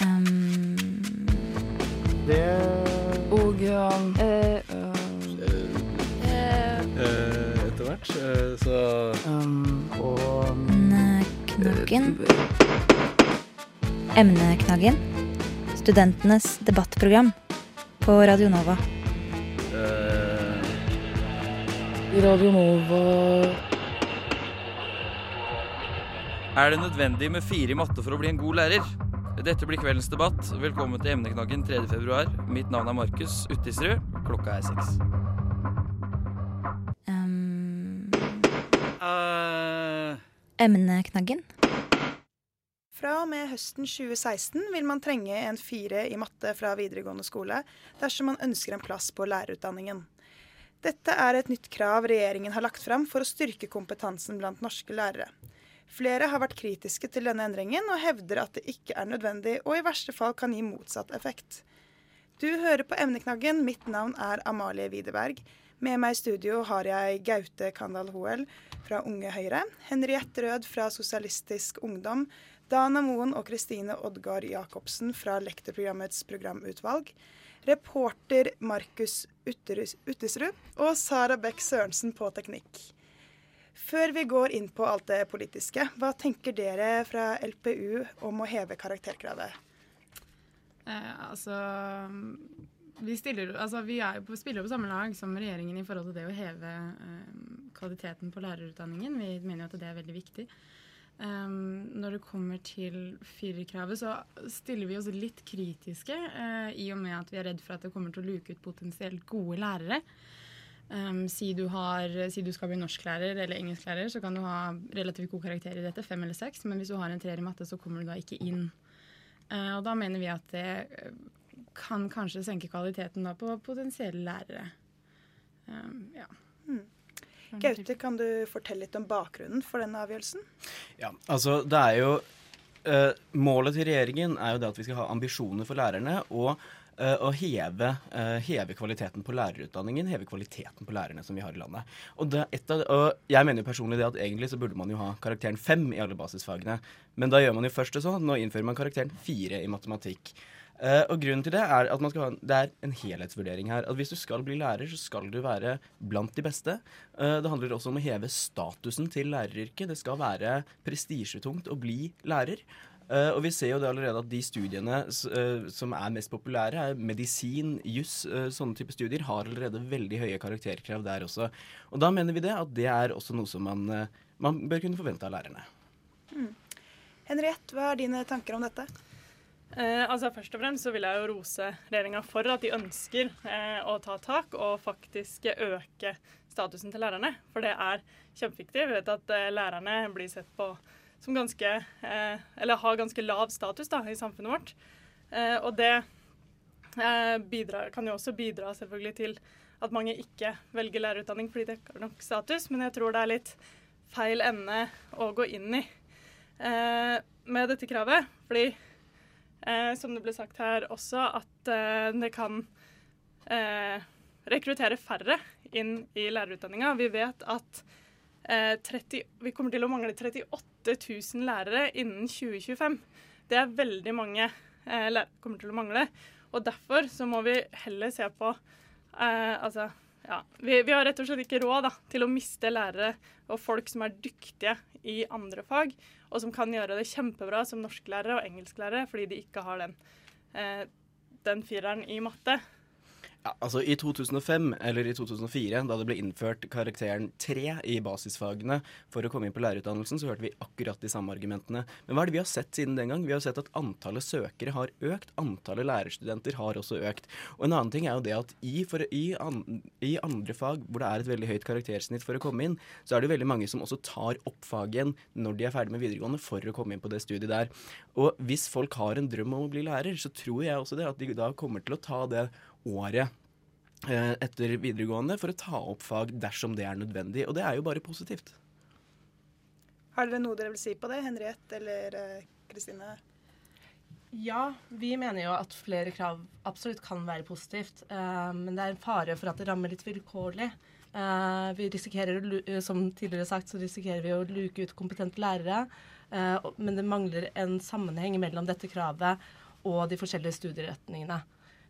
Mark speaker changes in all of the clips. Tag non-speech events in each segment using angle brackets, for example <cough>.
Speaker 1: Um,
Speaker 2: Det
Speaker 1: og um,
Speaker 3: Eh,
Speaker 4: Eh,
Speaker 3: eh, etter hvert. eh, så
Speaker 2: um, Og
Speaker 1: Emneknaggen. Emneknaggen. Studentenes debattprogram på Radio Nova.
Speaker 3: eh,
Speaker 2: Radio Nova
Speaker 5: Er det nødvendig med fire i matte for å bli en god lærer? Dette blir kveldens debatt. Velkommen til emneknaggen 3. februar. Mitt navn er Markus Uttisrud. Klokka er seks.
Speaker 1: Um,
Speaker 5: Uh,
Speaker 1: emneknaggen.
Speaker 6: Fra og med høsten 2016 vil man trenge en fire i matte fra videregående skole dersom man ønsker en plass på lærerutdanningen. Dette er et nytt krav regjeringen har lagt fram for å styrke kompetansen blant norske lærere. Flere har vært kritiske til denne endringen og hevder at det ikke er nødvendig og i verste fall kan gi motsatt effekt. Du hører på Emneknaggen. Mitt navn er Amalie Widerberg. Med meg i studio har jeg Gaute Kandal Hoel fra Unge Høyre, Henriette Rød fra Sosialistisk Ungdom, Dana Moen og Kristine Oddgard Jacobsen fra Lektorprogrammets programutvalg, reporter Markus Utterus- og Sara Beck Sørensen på teknikk. Før vi går inn på alt det politiske, hva tenker dere fra LPU om å heve karakterkravet?
Speaker 4: eh, altså vi, stiller, altså vi på, spiller jo på samme lag som regjeringen i forhold til det å heve eh, kvaliteten på lærerutdanningen. Vi mener jo at det er veldig viktig. Um, når det kommer til firerkravet, så stiller vi oss litt kritiske Uh, i og med at vi er redd for at det kommer til å luke ut potensielt gode lærere. Um, si, du har, si du skal bli norsklærer eller engelsklærer, så kan du ha relativt god karakter i dette, fem eller seks. Men hvis du har en treer i matte, så kommer du da ikke inn. Uh, og da mener vi at det eh, kan kanskje senke kvaliteten da på potensielle lærere. Um, ja.
Speaker 6: Gaute, kan du fortelle litt om bakgrunnen for denne avgjørelsen?
Speaker 7: Ja, altså det er jo uh, Målet til regjeringen er jo det at vi skal ha ambisjoner for lærerne og å heve, eh, heve kvaliteten på lærerutdanningen, heve kvaliteten på lærerne som vi har i landet. Og, av, og jeg mener jo personlig det at egentlig så burde man jo ha karakteren fem i alle basisfagene. Men da gjør man jo først det sånn. Nå innfører man karakteren fire i matematikk. Uh, og grunnen til Det er at ha, det er en helhetsvurdering her. At Hvis du skal bli lærer, så skal du være blant de beste. Uh, det handler også om å heve statusen til læreryrket. Det skal være prestisjetungt å bli lærer. Eh, og vi ser jo det allerede at de studiene eh, som er mest populære, er medisin, juss, uh, sånne type studier, har allerede veldig høye karakterkrav der også. Og da mener vi det at det er også noe som man, man bør kunne forvente av lærerne.
Speaker 6: Henriette, hva er dine tanker om dette?
Speaker 8: Eh, altså Først og fremst så vil jeg jo rose regjeringa for at de ønsker eh, å ta tak og faktisk øke statusen til lærerne. For det er kjempeviktig. Vi vet at eh, lærerne blir sett på som ganske eh, Eller har ganske lav status da, i samfunnet vårt. Eh, og det eh, bidrar, kan jo også bidra selvfølgelig til at mange ikke velger lærerutdanning fordi det ikke har nok status, men jeg tror det er litt feil ende å gå inn i eh, med dette kravet. Fordi eh, som det ble sagt her også, at det kan rekruttere færre inn i lærerutdanninga. Vi vet at 30, vi kommer til å mangle 38 000 lærere innen 2025. Det er veldig mange eh, lærere kommer til å mangle. Og derfor så må vi heller se på eh, Altså, ja. Vi, vi har rett og slett ikke råd da, til å miste lærere og folk som er dyktige i andre fag, og som kan gjøre det kjempebra som norsklærere og engelsklærere fordi de ikke har den, eh, den fireren i matte.
Speaker 7: Ja, altså I 2005 eller i 2004, da det ble innført karakteren 3 i basisfagene for å komme inn på lærerutdannelsen, så hørte vi akkurat de samme argumentene. Men hva er det vi har sett siden den gang? Vi har sett at antallet søkere har økt. Antallet lærerstudenter har også økt. Og en annen ting er jo det at i, for, i, an, i andre fag hvor det er et veldig høyt karaktersnitt for å komme inn, så er det veldig mange som også tar opp faget igjen når de er ferdig med videregående for å komme inn på det studiet der. Og hvis folk har en drøm om å bli lærer, så tror jeg også det at de da kommer til å ta det året eh, etter videregående for å ta opp fag dersom det er nødvendig. Og det er jo bare positivt.
Speaker 6: Har dere noe dere vil si på det, Henriette eller eh, Kristine?
Speaker 9: Ja, vi mener jo at flere krav absolutt kan være positivt. eh, men det er en fare for at det rammer litt vilkårlig. Eh, vi risikerer, Som tidligere sagt, så risikerer vi å luke ut kompetente lærere. eh, men det mangler en sammenheng mellom dette kravet og de forskjellige studieretningene.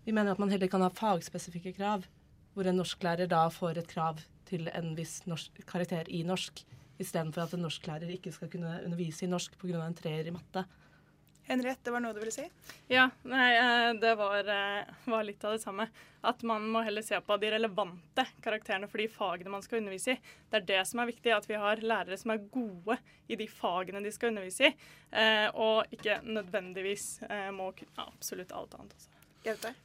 Speaker 9: Vi mener at man heller kan ha fagspesifikke krav, hvor en norsklærer da får et krav til en viss norsk, karakter i norsk, istedenfor at en norsklærer ikke skal kunne undervise i norsk pga. en treer i matte.
Speaker 6: Henriette, det var noe du ville si?
Speaker 8: Ja, nei, eh, det var, eh, var litt av det samme. At man må heller se på de relevante karakterene for de fagene man skal undervise i. Det er det som er viktig, at vi har lærere som er gode i de fagene de skal undervise i, eh, og ikke nødvendigvis må kunne absolutt alt annet også.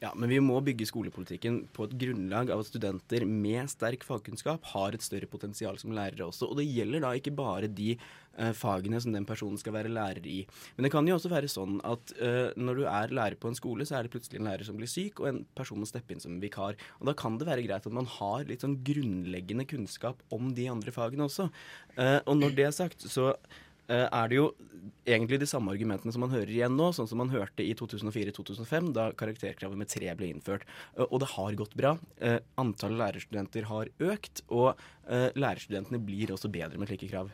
Speaker 7: Ja, men vi må bygge skolepolitikken på et grunnlag av at studenter med sterk fagkunnskap har et større potensial som lærere også. Og det gjelder da ikke bare de uh, fagene som den personen skal være lærer i. Men det kan jo også være sånn at uh, når du er lærer på en skole, så er det plutselig en lærer som blir syk, og en person må steppe inn som vikar. Og da kan det være greit at man har litt sånn grunnleggende kunnskap om de andre fagene også. Uh, og når det er sagt, så er det jo egentlig de samme argumentene som man hører igjen nå, sånn som man hørte i 2004-2005, da karakterkravet med tre ble innført. Eh, og det har gått bra. Eh, antallet lærerstudenter har økt, og lærerstudentene blir også bedre med slike krav.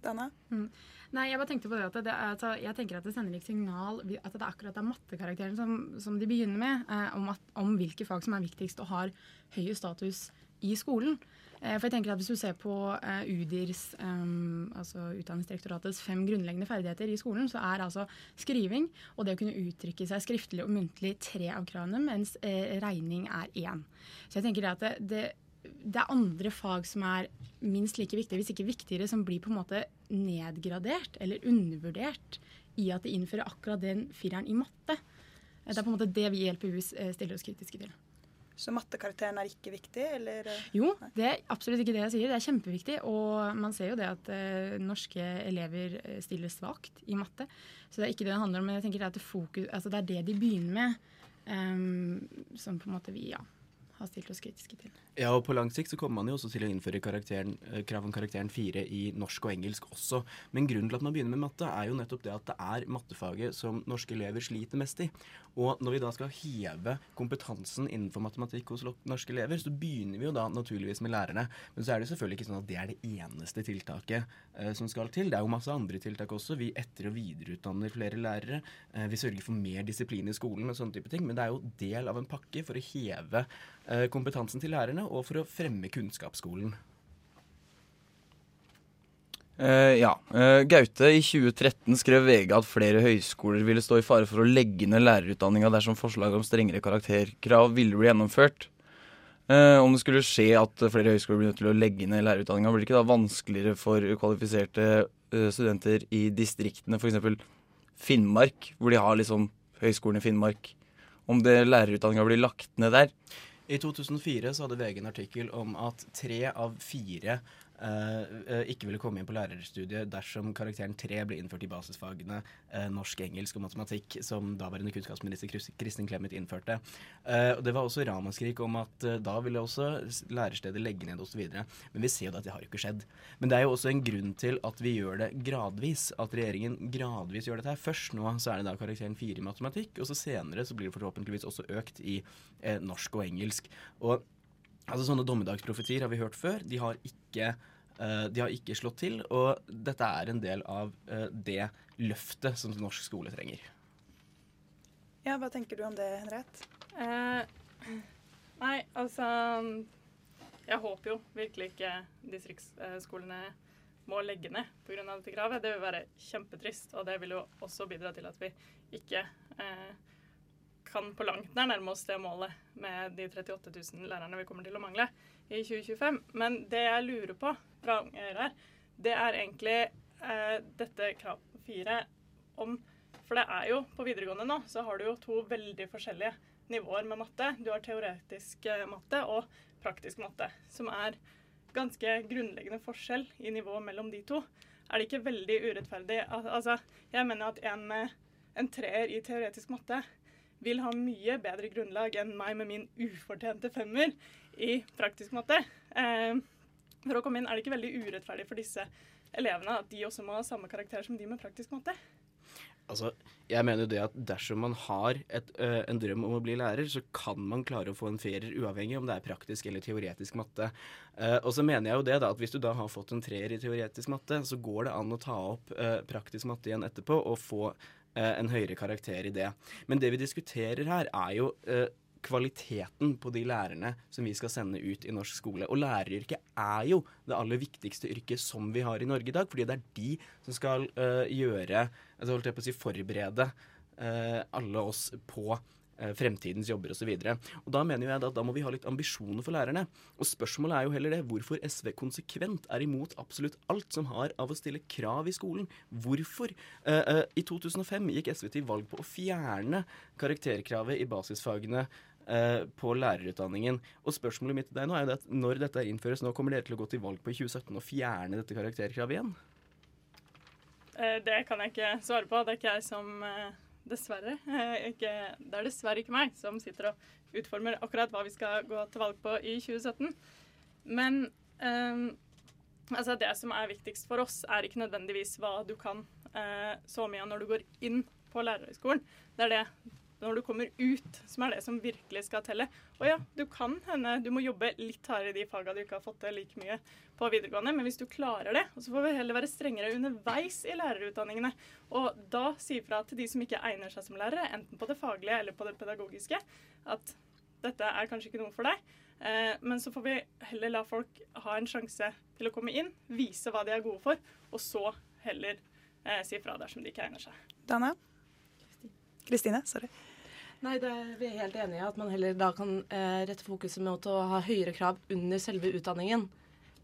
Speaker 6: Dana?
Speaker 4: Mm. Nei, jeg bare tenkte på det at det, altså, jeg tenker at det sender et signal at det er akkurat er mattekarakteren som, som, de begynner med, eh, om, at, om, hvilke fag som er viktigst og har høy status i skolen. Eh, for jeg tenker at Hvis du ser på uh, UDIRs, um, altså Utdanningsdirektoratets fem grunnleggende ferdigheter i skolen, så er altså skriving og det å kunne uttrykke seg skriftlig og muntlig tre av kravene, mens uh, regning er én. Så jeg tenker at det, det, det, er andre fag som er minst like viktige, hvis ikke viktigere, som blir på en måte nedgradert eller undervurdert i at de innfører akkurat den fireren i matte. Det er på en måte det vi i LPU stiller oss kritiske til.
Speaker 6: Så mattekarakteren er ikke viktig, eller?
Speaker 4: Jo, det er absolutt ikke det jeg sier. Det er kjempeviktig. Og man ser jo det at eh, norske elever eh, stiller svakt i matte. Så det er ikke det det handler om. Men jeg tenker det er, fokus, altså det, er det de begynner med, um, som på en måte vi ja, har stilt oss kritiske til.
Speaker 7: Ja, og på lang sikt så kommer man jo også til å innføre eh, krav om karakteren 4 i norsk og engelsk også. Men grunnen til at man begynner med matte, er jo nettopp det at det er mattefaget som norske elever sliter mest i. Og når vi da skal heve kompetansen innenfor matematikk hos norske elever, så begynner vi jo da naturligvis med lærerne. Men så er det selvfølgelig ikke sånn at det er det eneste tiltaket eh, som skal til. Det er jo masse andre tiltak også. Vi etter- og videreutdanner flere lærere. Eh, vi sørger for mer disiplin i skolen og sånne type ting. Men det er jo del av en pakke for å heve eh, kompetansen til lærerne og for å fremme kunnskapsskolen.
Speaker 5: Uh, ja. Uh, Gaute, i 2013 skrev VG at flere høyskoler ville stå i fare for å legge ned lærerutdanninga dersom forslaget om strengere karakterkrav ville bli gjennomført. Uh, om det skulle skje at flere høyskoler blir nødt til å legge ned lærerutdanninga, blir det ikke da vanskeligere for kvalifiserte studenter i distriktene, f.eks. Finnmark, hvor de har liksom høyskolen i Finnmark, om det lærerutdanninga blir lagt ned der?
Speaker 7: I 2004 så hadde VG en artikkel om at tre av fire uh, ikke ville komme inn på lærerstudiet dersom karakteren 3 ble innført i basisfagene uh, norsk, engelsk og matematikk, som daværende kunnskapsminister Kristin Clemet innførte. Uh, og Det var også ramaskrik om at da ville også lærerstedet legge ned osv. Men vi ser jo at det har ikke skjedd. Men det er jo også en grunn til at vi gjør det gradvis. At regjeringen gradvis gjør dette her. Først nå så er det da karakteren 4 i matematikk, og så senere så blir det forhåpentligvis også økt i norsk og engelsk. Og Altså Sånne dommedagsprofetier har vi hørt før. De har ikke de har ikke slått til, og dette er en del av uh, det løftet som norsk skole trenger.
Speaker 6: Ja, Hva tenker du om det, Henriette?
Speaker 8: Eh, nei, altså Jeg håper jo virkelig ikke distriktsskolene må legge ned pga. dette kravet. Det vil være kjempetrist, og det vil jo også bidra til at vi ikke kan på langt nær nærme oss det målet med de 38 000 lærerne vi kommer til å mangle i 2025. Men det jeg lurer på fra her, det er egentlig eh, dette krav fire om For det er jo på videregående nå så har du jo to veldig forskjellige nivåer med matte. Du har teoretisk eh, matte og praktisk matte, som er ganske grunnleggende forskjell i nivået mellom de to. Er det ikke veldig urettferdig? Altså, jeg mener at en, en treer i teoretisk matte vil ha mye bedre grunnlag enn meg med min ufortjente femmer i praktisk matte. Eh, for å komme inn, Er det ikke veldig urettferdig for disse elevene at de også må ha samme karakter som de med praktisk matte?
Speaker 7: Altså, jeg mener jo det at Dersom man har et, øh, en drøm om å bli lærer, så kan man klare å få en ferier uavhengig om det er praktisk eller teoretisk matte. Uh, og så mener jeg jo det da, at Hvis du da har fått en treer i teoretisk matte, så går det an å ta opp uh, praktisk matte igjen etterpå og få en høyere karakter i det. Men det vi diskuterer her, er jo eh, kvaliteten på de lærerne som vi skal sende ut i norsk skole. Og læreryrket er jo det aller viktigste yrket som vi har i Norge i dag, fordi det er de som skal eh, gjøre altså holdt jeg på å si forberede eh, alle oss på eh, fremtidens jobber osv. Da mener jeg at da må vi ha litt ambisjoner for lærerne. Og spørsmålet er jo heller det hvorfor SV konsekvent er imot absolutt alt som har av å stille krav i skolen. Hvorfor? Uh, uh, I 2005 gikk SV til valg på å fjerne karakterkravet i basisfagene eh, på lærerutdanningen. Og spørsmålet mitt til deg nå er jo at når dette innføres nå, kommer dere til å gå til valg på i 2017 og fjerne dette karakterkravet igjen?
Speaker 8: Eh, Det kan jeg ikke svare på. Det er ikke jeg som eh, Dessverre. eh, Ikke, det er dessverre ikke meg som sitter og utformer akkurat hva vi skal gå til valg på i 2017. Men eh, altså det som er viktigst for oss, er ikke nødvendigvis hva du kan eh, så mye av når du går inn på lærerhøgskolen. Det er det når du kommer ut, som er det som virkelig skal telle. Og ja, du kan hende du må jobbe litt hardere i de fagene du ikke har fått til like mye på videregående, men hvis du klarer det, så får vi heller være strengere underveis i lærerutdanningene. Og da si fra til de som ikke egner seg som lærere, enten på det faglige eller på det pedagogiske, at dette er kanskje ikke noe for deg. Eh, men så får vi heller la folk ha en sjanse til å komme inn, vise hva de er gode for, og så heller eh, si fra dersom de ikke egner seg.
Speaker 6: Dana? Kristine, sorry.
Speaker 9: Nei, det er vi er helt enige i at man heller da kan eh, rette fokuset mot å ha høyere krav under selve utdanningen.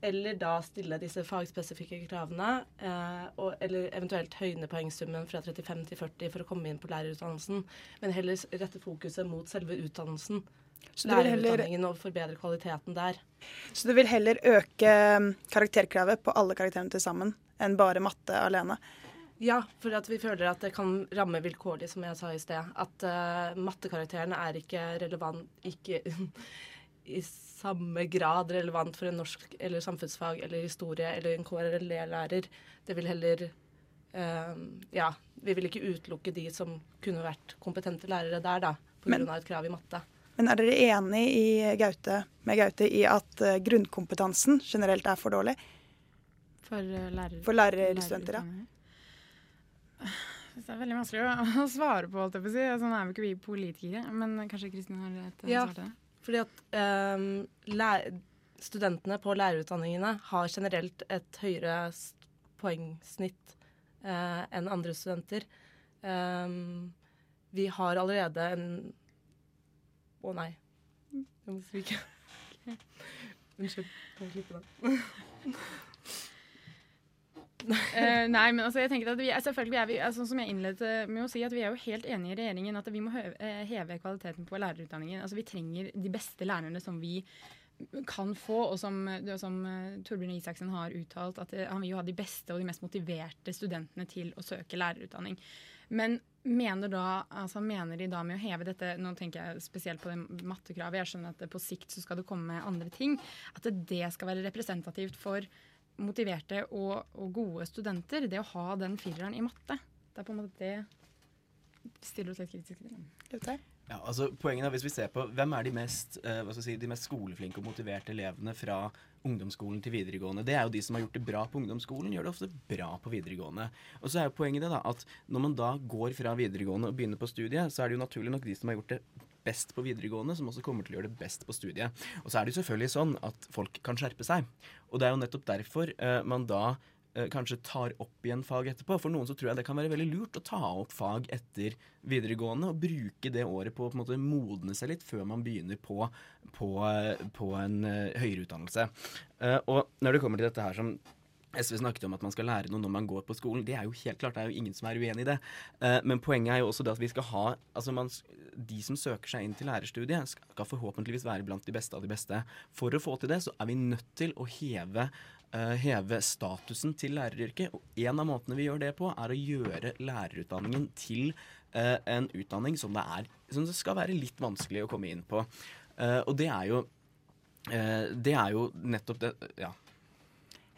Speaker 9: Eller da stille disse fagspesifikke kravene, eh, og, eller eventuelt høyne poengsummen fra 35 til 40 for å komme inn på lærerutdannelsen. Men heller rette fokuset mot selve utdannelsen. Lærerutdanningen og forbedre kvaliteten der.
Speaker 6: Så du vil heller øke mm, karakterkravet på alle karakterene til sammen enn bare matte alene?
Speaker 9: Ja, for at vi føler at det kan ramme vilkårlig, som jeg sa i sted. At uh, mattekarakteren er ikke relevant ikke <laughs> i samme grad relevant for en norsk eller samfunnsfag eller historie eller en KRLE-lærer. Det vil heller eh, Ja, vi vil ikke utelukke de som kunne vært kompetente lærere der, da, pga. et krav i matte.
Speaker 6: Men er dere enig i Gaute, med Gaute i at uh, grunnkompetansen generelt er for dårlig?
Speaker 4: For, uh, lærer,
Speaker 6: For lærerstudenter, ja.
Speaker 4: Det er veldig vanskelig å, <laughs> svare på, alt jeg får si. Sånn er vi ikke vi politikere. Men kanskje Kristin har et eh,
Speaker 9: Ja.
Speaker 4: svar til det?
Speaker 9: Fordi at um, studentene på lærerutdanningene har generelt et høyere poengsnitt uh, enn andre studenter. Um, vi har allerede en Å nei. Jeg må stryke. <laughs> Unnskyld. Kan jeg klippe den? <laughs> <laughs>
Speaker 4: Eh, nei, men altså, jeg tenker at vi, er- selvfølgelig er vi, altså, som jeg innledet med å si, at vi er jo helt enige i regjeringen at vi må eh, heve kvaliteten på lærerutdanningen. Altså, vi trenger de beste lærerne som vi kan få, og som, er som eh, Torbjørn Isaksen har uttalt, at eh, han vil jo ha de beste og de mest motiverte studentene til å søke lærerutdanning. Men mener, da, altså mener de da med å heve dette Nå tenker jeg spesielt på det mattekravet. Jeg skjønner at på sikt så skal det komme andre ting. At det skal være representativt for motiverte og, og gode studenter. Det å ha den fireren i matte. Det er på en måte det stiller oss litt kritiske til.
Speaker 7: Ja, altså poenget er Hvis vi ser på hvem er de mest, eh, hva skal si, de mest skoleflinke og motiverte elevene fra ungdomsskolen til videregående, det er jo de som har gjort det bra på ungdomsskolen, gjør det ofte bra på videregående. Og så er jo poenget det da at når man da går fra videregående og begynner på studiet, så er det jo naturlig nok de som har gjort det best på videregående, som også kommer til å gjøre det best på studiet. Og så er det jo selvfølgelig sånn at folk kan skjerpe seg. Og det er jo nettopp derfor uh, man da uh, kanskje tar opp igjen fag etterpå. For noen så tror jeg det kan være veldig lurt å ta opp fag etter videregående og bruke det året på å på en måte modne seg litt før man begynner på, på, eh, på en uh, høyere utdannelse. Og når det kommer til dette her som SV snakket om at man skal lære noe når man går på skolen. Det er jo helt klart, det er jo ingen som er uenig i det. Eh, men poenget er jo også det at vi skal ha altså man, De som søker seg inn til lærerstudiet, skal forhåpentligvis være blant de beste av de beste. For å få til det, så er vi nødt til å heve eh, heve statusen til læreryrket. Og en av måtene vi gjør det på, er å gjøre lærerutdanningen til eh, en utdanning som det, er, som det skal være litt vanskelig å komme inn på. Og det er jo Det er jo nettopp det Ja.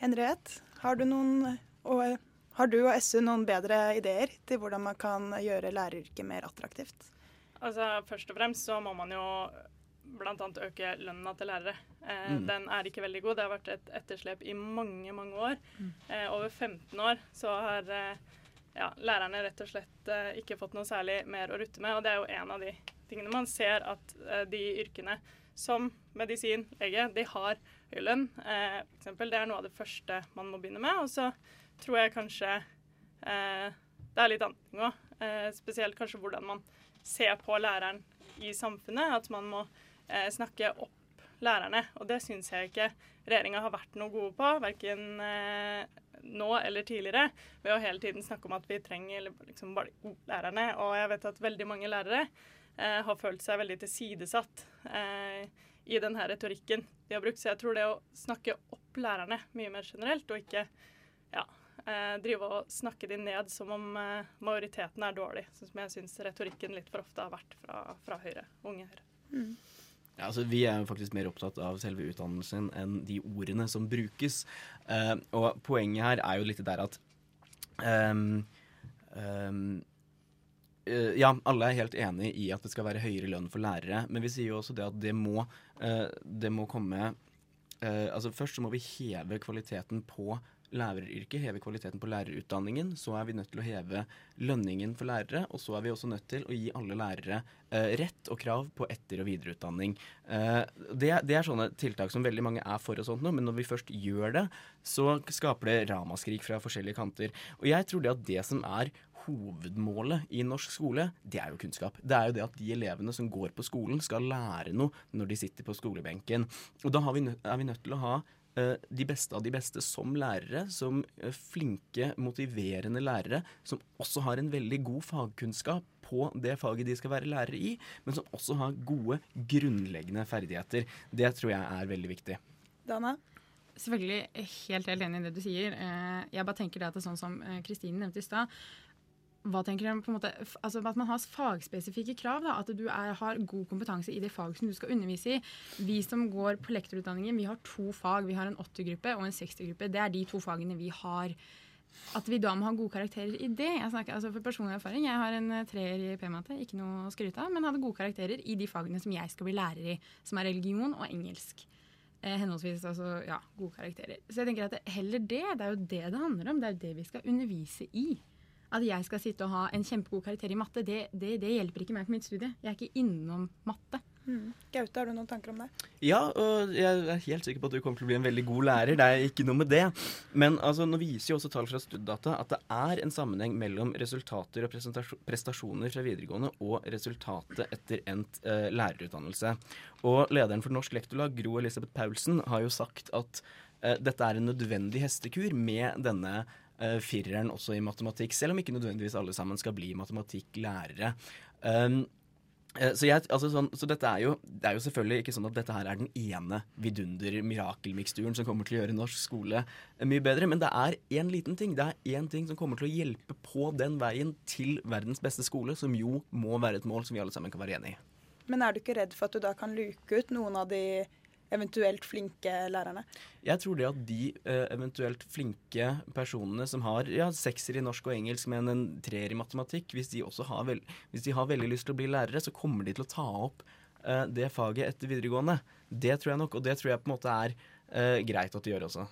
Speaker 6: Henriette, har du, noen, og, har du og SU noen bedre ideer til hvordan man kan gjøre læreryrket mer attraktivt?
Speaker 8: Altså, Først og fremst så må man jo bl.a. øke lønna til lærere. Eh,
Speaker 7: Mm.
Speaker 8: Den er ikke veldig god. Det har vært et etterslep i mange mange år. Eh, over 15 år så har eh, ja, lærerne rett og slett eh, ikke fått noe særlig mer å rutte med. Og det er jo en av de tingene man ser at eh, de yrkene som medisin, lege, de har lønn. Eh, eksempel, det er noe av det første man må begynne med. Og så tror jeg kanskje eh, det er litt annet òg. Eh, spesielt kanskje hvordan man ser på læreren i samfunnet. At man må eh, snakke opp lærerne. Og det syns jeg ikke regjeringa har vært noe gode på, verken eh, nå eller tidligere, ved å hele tiden snakke om at vi trenger liksom bare lærerne. Og jeg vet at veldig mange lærere eh, har følt seg veldig tilsidesatt eh, i denne retorikken de har brukt. Så jeg tror det å snakke opp lærerne mye mer generelt, og ikke ja, eh, drive og snakke de ned som om eh, majoriteten er dårlig, sånn som jeg syns retorikken litt for ofte har vært fra, fra Høyre, unge Høyre.
Speaker 6: Mm.
Speaker 7: Ja, altså, vi er jo faktisk mer opptatt av selve utdannelsen enn de ordene som brukes. Uh, og poenget her er jo litt der at um, ehm, eh, ja, alle er helt enig i at det skal være høyere lønn for lærere, men vi sier jo også det at det må, eh, det må komme eh, Altså Først så må vi heve kvaliteten på læreryrket, heve kvaliteten på lærerutdanningen. Så er vi nødt til å heve lønningen for lærere, og så er vi også nødt til å gi alle lærere eh, rett og krav på etter- og videreutdanning. Eh, det, det, er sånne tiltak som veldig mange er for og sånt nå, men når vi først gjør det, så skaper det ramaskrik fra forskjellige kanter. Og jeg tror det at det som er hovedmålet i norsk skole, det er jo kunnskap. Det er jo det at de elevene som går på skolen, skal lære noe når de sitter på skolebenken. Og da vi er vi nødt til å ha de beste av de beste som lærere, som uh, flinke, motiverende lærere, som også har en veldig god fagkunnskap på det faget de skal være lærere i, men som også har gode, grunnleggende ferdigheter. Det tror jeg er veldig viktig.
Speaker 6: Dana?
Speaker 4: Selvfølgelig helt, helt enig i det du sier. Eh, Jeg bare tenker det at det er sånn som eh, Kristine nevnte i stad. Hva tenker du på en måte, altså At man har fagspesifikke krav. da, At du er, har god kompetanse i det faget som du skal undervise i. Vi som går på lektorutdanningen, vi har to fag. Vi har en 80-gruppe og en 60-gruppe. Det er de to fagene vi har. At vi da må ha gode karakterer i det. Jeg snakker altså For personlig erfaring, jeg har en eh, treer i p-matte, ikke noe å skryte av, men hadde gode karakterer i de fagene som jeg skal bli lærer i, som er religion og engelsk. Eh, henholdsvis altså, ja, gode karakterer. Så jeg tenker at det, heller det. Det er jo det det handler om. Det er jo det vi skal undervise i. At jeg skal sitte og ha en kjempegod karakter i matte, det, det, det hjelper ikke meg på mitt studie. Jeg er ikke innom matte.
Speaker 6: Mm. Gaute, har du noen tanker om det?
Speaker 7: Ja, og jeg er helt sikker på at du kommer til å bli en veldig god lærer. Det er ikke noe med det. Men altså, nå viser jo også tall fra Studdata at det er en sammenheng mellom resultater og prestasjoner fra videregående og resultatet etter endt eh, lærerutdannelse. Og lederen for Norsk Lektorlag, Gro Elisabeth Paulsen, har jo sagt at eh, dette er en nødvendig hestekur med denne eh, fireren også i matematikk, selv om ikke nødvendigvis alle sammen skal bli matematikklærere. Um, Eh, Så, jeg, altså sånn, så er jo, det er jo selvfølgelig ikke sånn at dette her er den ene vidunder-mirakelmiksturen som kommer til å gjøre norsk skole eh, mye bedre, men det er én liten ting. Det er én ting som kommer til å hjelpe på den veien til verdens beste skole, som jo må være et mål som vi alle sammen kan være enig i.
Speaker 6: Men er du ikke redd for at du da kan luke ut noen av de eventuelt flinke lærerne?
Speaker 7: Jeg tror det at de eh, eventuelt flinke personene som har ja, sekser i norsk og engelsk, men en treer i matematikk, hvis de også har, vel, hvis de har veldig lyst til å bli lærere, så kommer de til å ta opp uh, det faget etter videregående. Det tror jeg nok, og det tror jeg på en måte er uh, greit at de gjør også.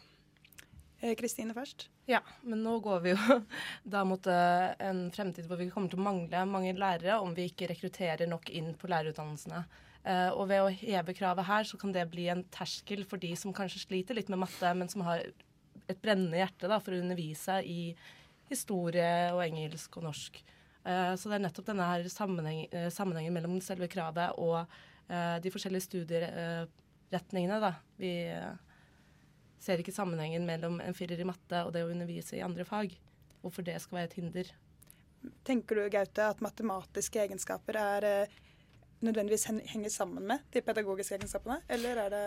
Speaker 6: Eh, Kristine først.
Speaker 9: Ja, men nå går vi jo <laughs> da mot en fremtid hvor vi kommer til å mangle mange lærere om vi ikke rekrutterer nok inn på lærerutdannelsene. Eh, og ved å heve kravet her, så kan det bli en terskel for de som kanskje sliter litt med matte, men som har et brennende hjerte da, for å undervise i historie og engelsk og norsk. Eh, så det er nettopp denne her sammenheng, eh, sammenhengen mellom selve kravet og de forskjellige studieretningene. Da. Vi ser ikke sammenhengen mellom en firer i matte og det å undervise i andre fag. Hvorfor det skal være et hinder.
Speaker 6: Tenker du, Gaute, at matematiske egenskaper er nødvendigvis henger sammen med de pedagogiske egenskapene, eller er det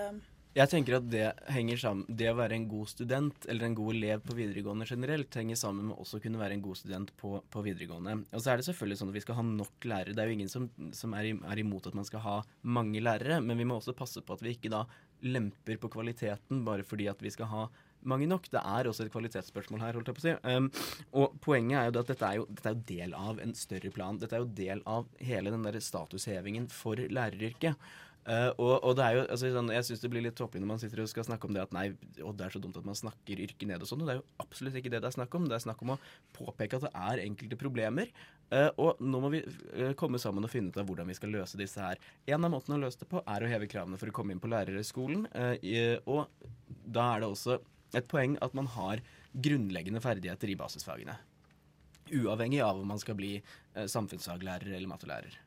Speaker 7: Jeg tenker at det henger sammen Det å være en god student eller en god elev på videregående generelt henger sammen med også å kunne være en god student på, på videregående. Og så er det selvfølgelig sånn at vi skal ha nok lærere. Det er jo ingen som, som er, er imot at man skal ha mange lærere, men vi må også passe på at vi ikke da lemper på kvaliteten bare fordi at vi skal ha mange nok. Det er også et kvalitetsspørsmål her, holdt jeg på å si. Um, og poenget er jo at dette er jo, dette er jo del av en større plan. Dette er jo del av hele den der statushevingen for læreryrket. Uh, og, og det er jo, altså, sånn, Jeg syns det blir litt tåpelig når man sitter og skal snakke om det at nei, å, det er så dumt at man snakker yrket ned og sånn. og Det er jo absolutt ikke det det er snakk om. Det er snakk om å påpeke at det er enkelte problemer. Uh, og nå må vi uh, komme sammen og finne ut av hvordan vi skal løse disse her. En av måtene å løse det på er å heve kravene for å komme inn på lærerhøgskolen. og da er det også et poeng at man har grunnleggende ferdigheter i basisfagene. Uavhengig av om man skal bli eh, samfunnsfaglærer eller mattelærer.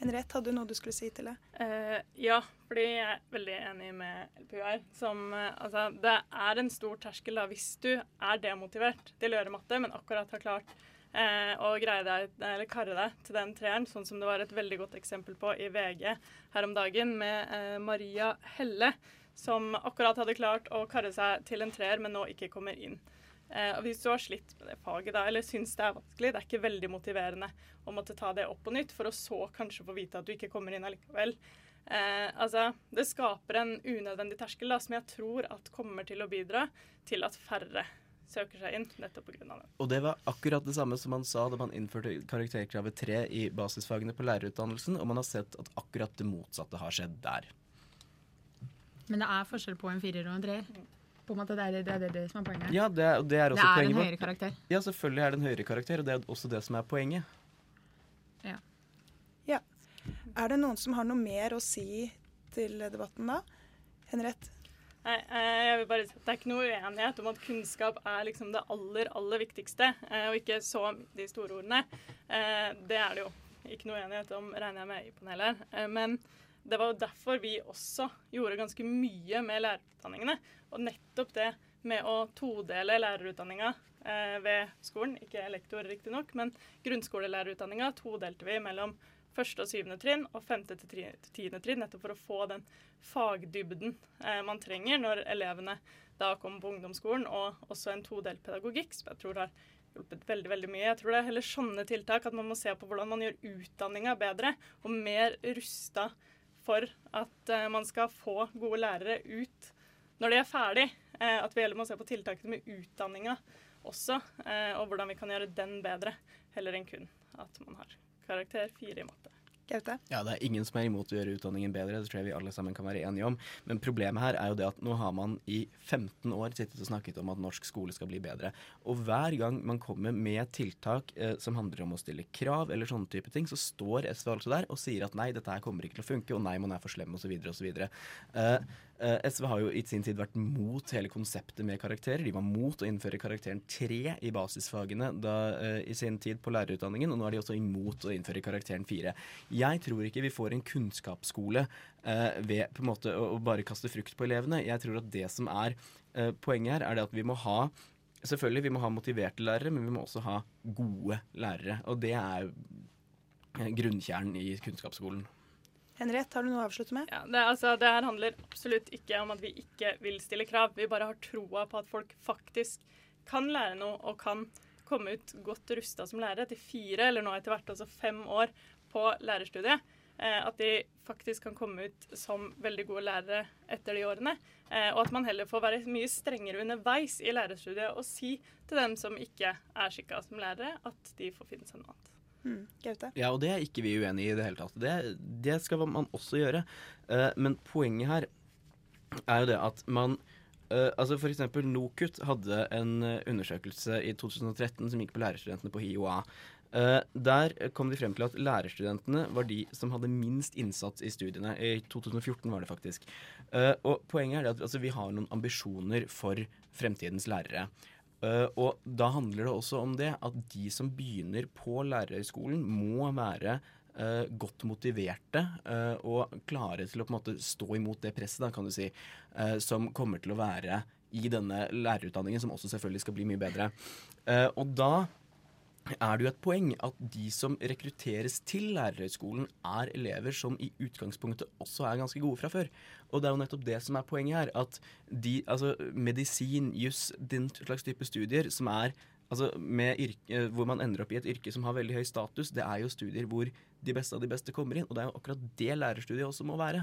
Speaker 6: Henriette, hadde du noe du skulle si til det?
Speaker 8: Uh, ja, fordi jeg er veldig enig med LPUR. Som, uh, altså, det er en stor terskel da, hvis du er demotivert til å gjøre matte, men akkurat har klart eh, og greie deg, eller karre deg til den treeren, sånn som det var et veldig godt eksempel på i VG her om dagen med eh, Maria Helle, som akkurat hadde klart å karre seg til en treer, men nå ikke kommer inn. Eh, og Hvis du har slitt med det faget da, eller syns det er vanskelig, det er ikke veldig motiverende å måtte ta det opp på nytt, for å så kanskje få vite at du ikke kommer inn allikevel. Eh, altså, det skaper en unødvendig terskel da, som jeg tror at kommer til å bidra til at færre søker seg inn, nettopp pga. det.
Speaker 7: Og det var akkurat det samme som man sa da man innførte karakterkravet 3 i basisfagene på lærerutdannelsen, og man har sett at akkurat det motsatte har skjedd der.
Speaker 4: Men det er forskjell på en firer og en treer. På en måte, det, er, det er det som er poenget.
Speaker 7: Ja, det, er- det er
Speaker 4: det er en
Speaker 7: poenget.
Speaker 4: høyere karakter.
Speaker 7: Ja, selvfølgelig er det en høyere karakter, og det er også det som er poenget.
Speaker 6: Ja. Er det noen som har noe mer å si til debatten da? Henriette?
Speaker 8: Nei, eh, jeg vil bare si at Det er ikke noe uenighet om at kunnskap er liksom det aller aller viktigste, eh, og ikke så de store ordene. Eh, Det er det jo ikke noe uenighet om, regner jeg med, i panelet. Men det var jo derfor vi også gjorde ganske mye med lærerutdanningene. Og nettopp det med å todele lærerutdanninga ved skolen, ikke lektor riktignok, men grunnskolelærerutdanninga todelte vi mellom første og syvende trinn og femte til tiende trinn, nettopp for å få den fagdybden eh, man trenger når elevene da kommer på ungdomsskolen, og også en todelt pedagogikk, som jeg tror har hjulpet veldig veldig mye. Jeg tror det er heller sånne tiltak at man må se på hvordan man gjør utdanninga bedre, og mer rusta for at eh, man skal få gode lærere ut når de er ferdig. Eh, at vi heller må se på tiltakene med utdanninga også, eh, og hvordan vi kan gjøre den bedre, heller enn kun at man har karakter fire i matte.
Speaker 6: Gaute?
Speaker 7: Ja, det er ingen som er imot å gjøre utdanningen bedre, det tror jeg vi alle sammen kan være enige om. Men problemet her er jo det at nå har man i 15 år sittet og snakket om at norsk skole skal bli bedre. Og hver gang man kommer med tiltak eh, som handler om å stille krav eller sånne type ting, så står SV altså der og sier at nei, dette her kommer ikke til å funke, og nei, man er for slem, osv., osv. Uh, SV har jo i sin tid vært mot hele konseptet med karakterer. De var mot å innføre karakteren 3 i basisfagene da, eh, i sin tid på lærerutdanningen, og nå er de også imot å innføre karakteren 4. Jeg tror ikke vi får en kunnskapsskole eh, ved på en måte å, å bare kaste frukt på elevene. Jeg tror at det som er eh, poenget her, er det at vi må ha Selvfølgelig vi må ha motiverte lærere, men vi må også ha gode lærere. Og det er eh, grunnkjernen i kunnskapsskolen.
Speaker 6: Henriette, har du noe å avslutte med?
Speaker 8: Ja, det, altså, det her handler absolutt ikke om at vi ikke vil stille krav. Vi bare har troa på at folk faktisk kan lære noe og kan komme ut godt rusta som lærere etter fire, eller nå etter hvert også fem år på lærerstudiet. Eh, at de faktisk kan komme ut som veldig gode lærere etter de årene. Eh, og at man heller får være mye strengere underveis i lærerstudiet og si til dem som ikke er skikka som lærere, at de får finne seg noe annet.
Speaker 6: Mm.
Speaker 7: Ja, og det er ikke vi uenig i i det hele tatt. Det, det skal man også gjøre. Uh, men poenget her er jo det at man uh, altså for eksempel NOKUT hadde en eh, undersøkelse i 2013 som gikk på lærerstudentene på HiOA. Uh, der kom de frem til at lærerstudentene var de som hadde minst innsats i studiene. I 2014 var det faktisk. Og poenget er det at altså, vi har noen ambisjoner for fremtidens lærere. Eh, og da handler det også om det at de som begynner på lærerhøyskolen, må være uh, godt motiverte uh, og klare til å på en måte stå imot det presset, da, kan du si, som kommer til å være i denne lærerutdanningen, som også selvfølgelig skal bli mye bedre. Og da er det jo et poeng at de som rekrutteres til lærerhøyskolen, er elever som i utgangspunktet også er ganske gode fra før. Og det er jo nettopp det som er poenget her. At de, altså medisin, juss, den slags type studier som er altså yrke, hvor man ender opp i et yrke som har veldig høy status, det er jo studier hvor de beste av de beste kommer inn. Og det er jo akkurat det lærerstudiet også må være.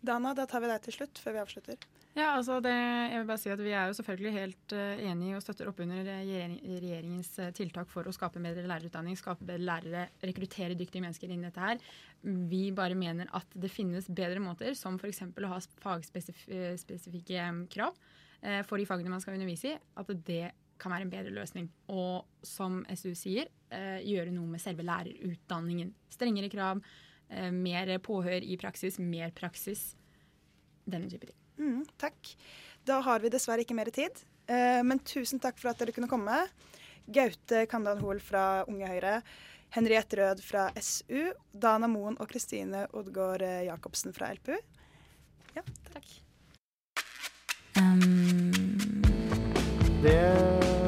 Speaker 6: Dana, da tar vi deg til slutt, før vi avslutter.
Speaker 4: Ja, altså det, jeg vil bare si at Vi er jo selvfølgelig helt uh, enige og støtter opp under regjeringens uh, tiltak for å skape bedre lærerutdanning, skape bedre lærere, rekruttere dyktige mennesker inn i dette her. Vi bare mener at det finnes bedre måter, som f.eks. å ha fagspesifikke krav for de fagene man skal undervise i. At det kan være en bedre løsning. Og som SU sier, gjøre noe med selve lærerutdanningen. Strengere krav, mer påhør i praksis, mer praksis. Denne type ting.
Speaker 6: Mm, takk. Da har vi dessverre ikke mer tid. Eh, men tusen takk for at dere kunne komme. Gaute Kandal Hoel fra Unge Høyre. Henriette Rød fra SU. Dana Moen og Kristine Oddgaard eh, Jacobsen fra LPU. Ja, takk.
Speaker 1: Um,
Speaker 2: Det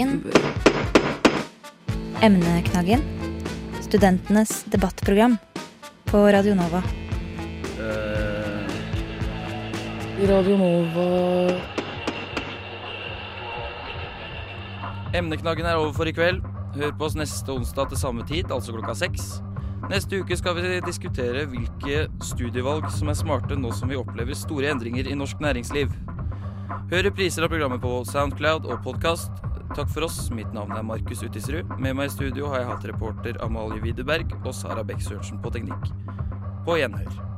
Speaker 1: Knaggen. Emneknaggen. Studentenes debattprogram på Radio Nova.
Speaker 3: Uh,
Speaker 2: Radio Nova
Speaker 5: Emneknaggen er over for i kveld. Hør på oss neste onsdag til samme tid, altså klokka seks. Neste uke skal vi diskutere hvilke studievalg som er smarte nå som vi opplever store endringer i norsk næringsliv. Hør repriser av programmet på Soundcloud og podkast. Takk for oss. Mitt navn er Markus Utisrud. Med meg i studio har jeg hatt reporter Amalie Widerberg og Sara Bekk Sørensen på teknikk. På gjenhør.